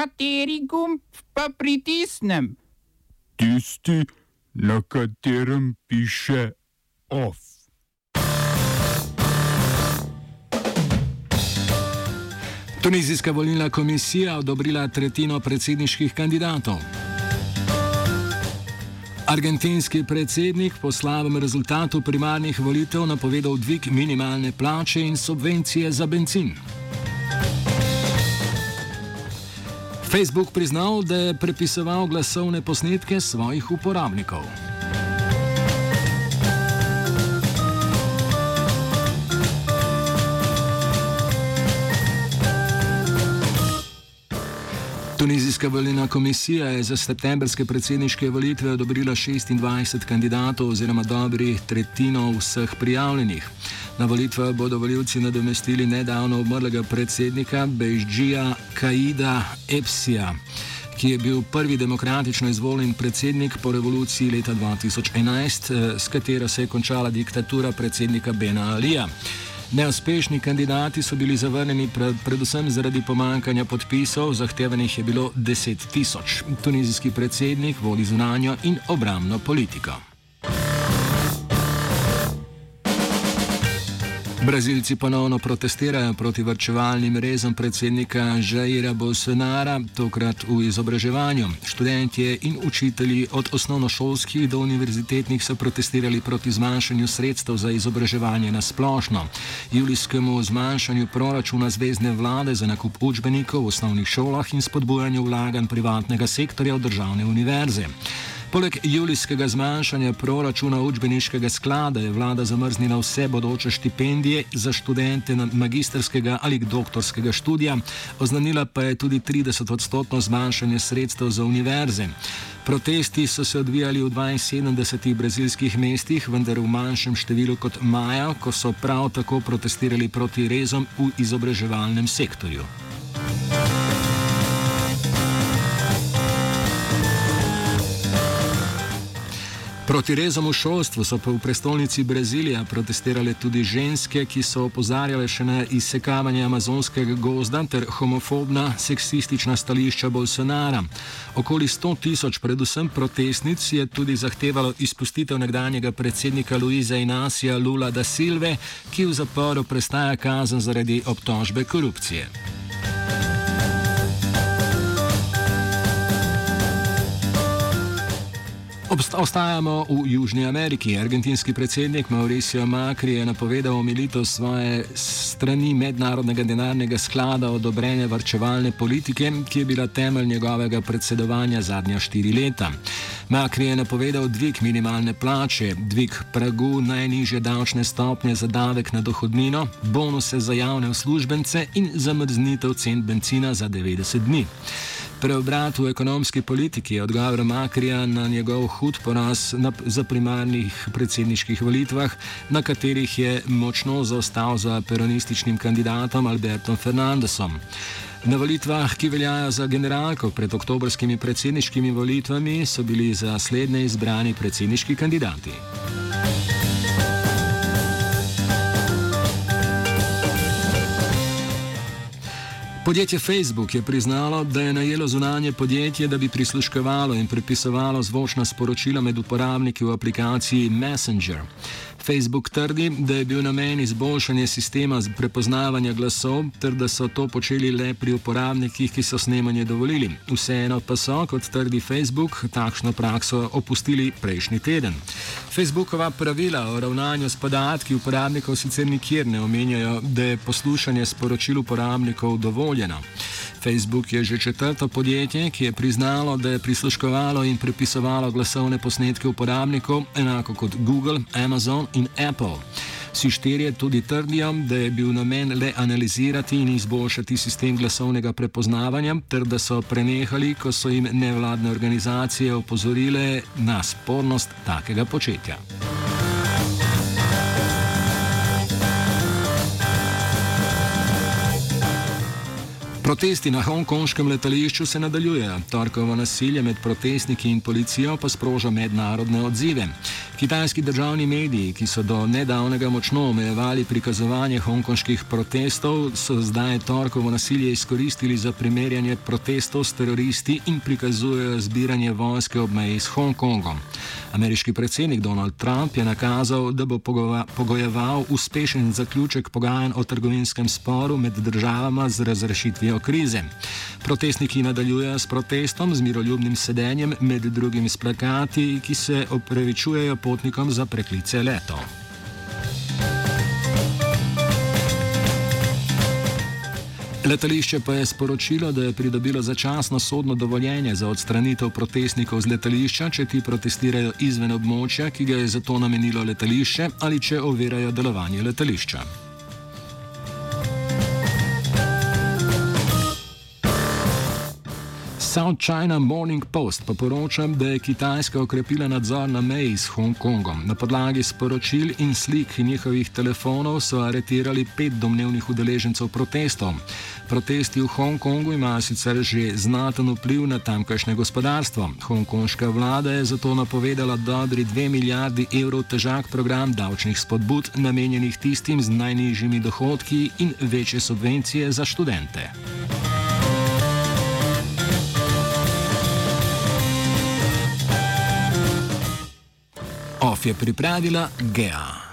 Kateri gumb pa pritisnem? Tisti, na katerem piše OF. Tunizijska volilna komisija odobrila tretjino predsedniških kandidatov. Argentinski predsednik po slabem rezultatu primarnih volitev napovedal dvig minimalne plače in subvencije za benzin. Facebook priznal, da je prepisoval glasovne posnetke svojih uporabnikov. Tunizijska volilna komisija je za septembrske predsedniške volitve odobrila 26 kandidatov oziroma dobri tretjino vseh prijavljenih. Na volitvah bodo voljivci nadomestili nedavno umrlega predsednika Bejžija Kaida Epsija, ki je bil prvi demokratično izvoljen predsednik po revoluciji leta 2011, s katero se je končala diktatura predsednika Bena Alija. Neuspešni kandidati so bili zavrnjeni pred, predvsem zaradi pomankanja podpisov, zahtevanih je bilo 10 tisoč. Tunizijski predsednik vodi zunanjo in obramno politiko. Brazilci ponovno protestirajo proti vrčevalnim rezom predsednika Žaira Bolsonara, tokrat v izobraževanju. Študentje in učitelji od osnovnošolskih do univerzitetnih so protestirali proti zmanjšanju sredstev za izobraževanje na splošno, julijskemu zmanjšanju proračuna zvezdne vlade za nakup učbenikov v osnovnih šolah in spodbujanju vlaganj privatnega sektorja v državne univerze. Poleg julijskega zmanjšanja proračuna učbeniškega sklada je vlada zamrznila vse bodoče štipendije za študente magistrskega ali doktorskega študija, oznanila pa je tudi 30-odstotno zmanjšanje sredstev za univerze. Protesti so se odvijali v 72 brazilskih mestih, vendar v manjšem številu kot maja, ko so prav tako protestirali proti rezom v izobraževalnem sektorju. Proti rezom v šolstvu so pa v prestolnici Brazilija protestirale tudi ženske, ki so opozarjale še na izsekavanje amazonskega gozda ter homofobna, seksistična stališča Bolsonara. Okoli 100 tisoč, predvsem protestnic, je tudi zahtevalo izpustitev nekdanjega predsednika Luiza Inacija Lula da Silve, ki v zaporu prestaja kazen zaradi obtožbe korupcije. Ostajamo v Južni Ameriki. Argentinski predsednik Mauricio Macri je napovedal omilitev svoje strani mednarodnega denarnega sklada odobrene varčevalne politike, ki je bila temelj njegovega predsedovanja zadnja štiri leta. Macri je napovedal dvig minimalne plače, dvig pragu najnižje davčne stopnje za davek na dohodnino, bonuse za javne uslužbence in zamrznitev cen benzina za 90 dni. Preobrat v ekonomski politiki je odgovor Makrija na njegov hud poraz na, za primarnih predsedniških volitvah, na katerih je močno zaostal za peronističnim kandidatom Albertom Fernandesom. Na volitvah, ki veljajo za generalko pred oktobrskimi predsedniškimi volitvami, so bili za slednje izbrani predsedniški kandidati. Podjetje Facebook je priznalo, da je najelo zunanje podjetje, da bi prisluškovalo in prepisovalo zvočna sporočila med uporabniki v aplikaciji Messenger. Facebook trdi, da je bil namen izboljšanje sistema prepoznavanja glasov, ter da so to počeli le pri uporabnikih, ki so snemanje dovolili. Vseeno pa so, kot trdi Facebook, takšno prakso opustili prejšnji teden. Facebookova pravila o ravnanju s podatki uporabnikov sicer nikjer ne omenjajo, da je poslušanje sporočil uporabnikov dovoljeno. Facebook je že četrto podjetje, ki je priznalo, da je prisluškovalo in prepisovalo glasovne posnetke uporabnikov, enako kot Google, Amazon in Apple. Vsi štirje tudi trdijo, da je bil namen le analizirati in izboljšati sistem glasovnega prepoznavanja, ter da so prenehali, ko so jim nevladne organizacije opozorile na spornost takega početja. Protesti na hongkonškem letališču se nadaljujejo. Torkovo nasilje med protestniki in policijo pa sproža mednarodne odzive. Kitajski državni mediji, ki so do nedavnega močno omejevali prikazovanje hongkonških protestov, so zdaj torkovo nasilje izkoristili za primerjanje protestov s teroristi in prikazujejo zbiranje vojske ob meji s Hongkongom. Ameriški predsednik Donald Trump je nakazal, da bo pogojeval uspešen zaključek pogajanj o trgovinskem sporu med državama z razrešitvijo krize. Protestniki nadaljujejo s protestom, z miroljubnim sedenjem, med drugim s plakati, ki se opravičujejo potnikom za preklice letov. Letališče pa je sporočilo, da je pridobilo začasno sodno dovoljenje za odstranitev protestnikov z letališča, če ti protestirajo izven območja, ki ga je za to namenilo letališče ali če ovirajo delovanje letališča. South China Morning Post pa poroča, da je Kitajska okrepila nadzor na meji s Hongkongom. Na podlagi sporočil in slik njihovih telefonov so aretirali pet domnevnih udeležencev protestov. Protesti v Hongkongu imajo sicer že znaten vpliv na tamkajšnje gospodarstvo. Hongkonška vlada je zato napovedala dobri dve milijardi evrov težak program davčnih spodbud, namenjenih tistim z najnižjimi dohodki in večje subvencije za študente. OF je pripravila Gea.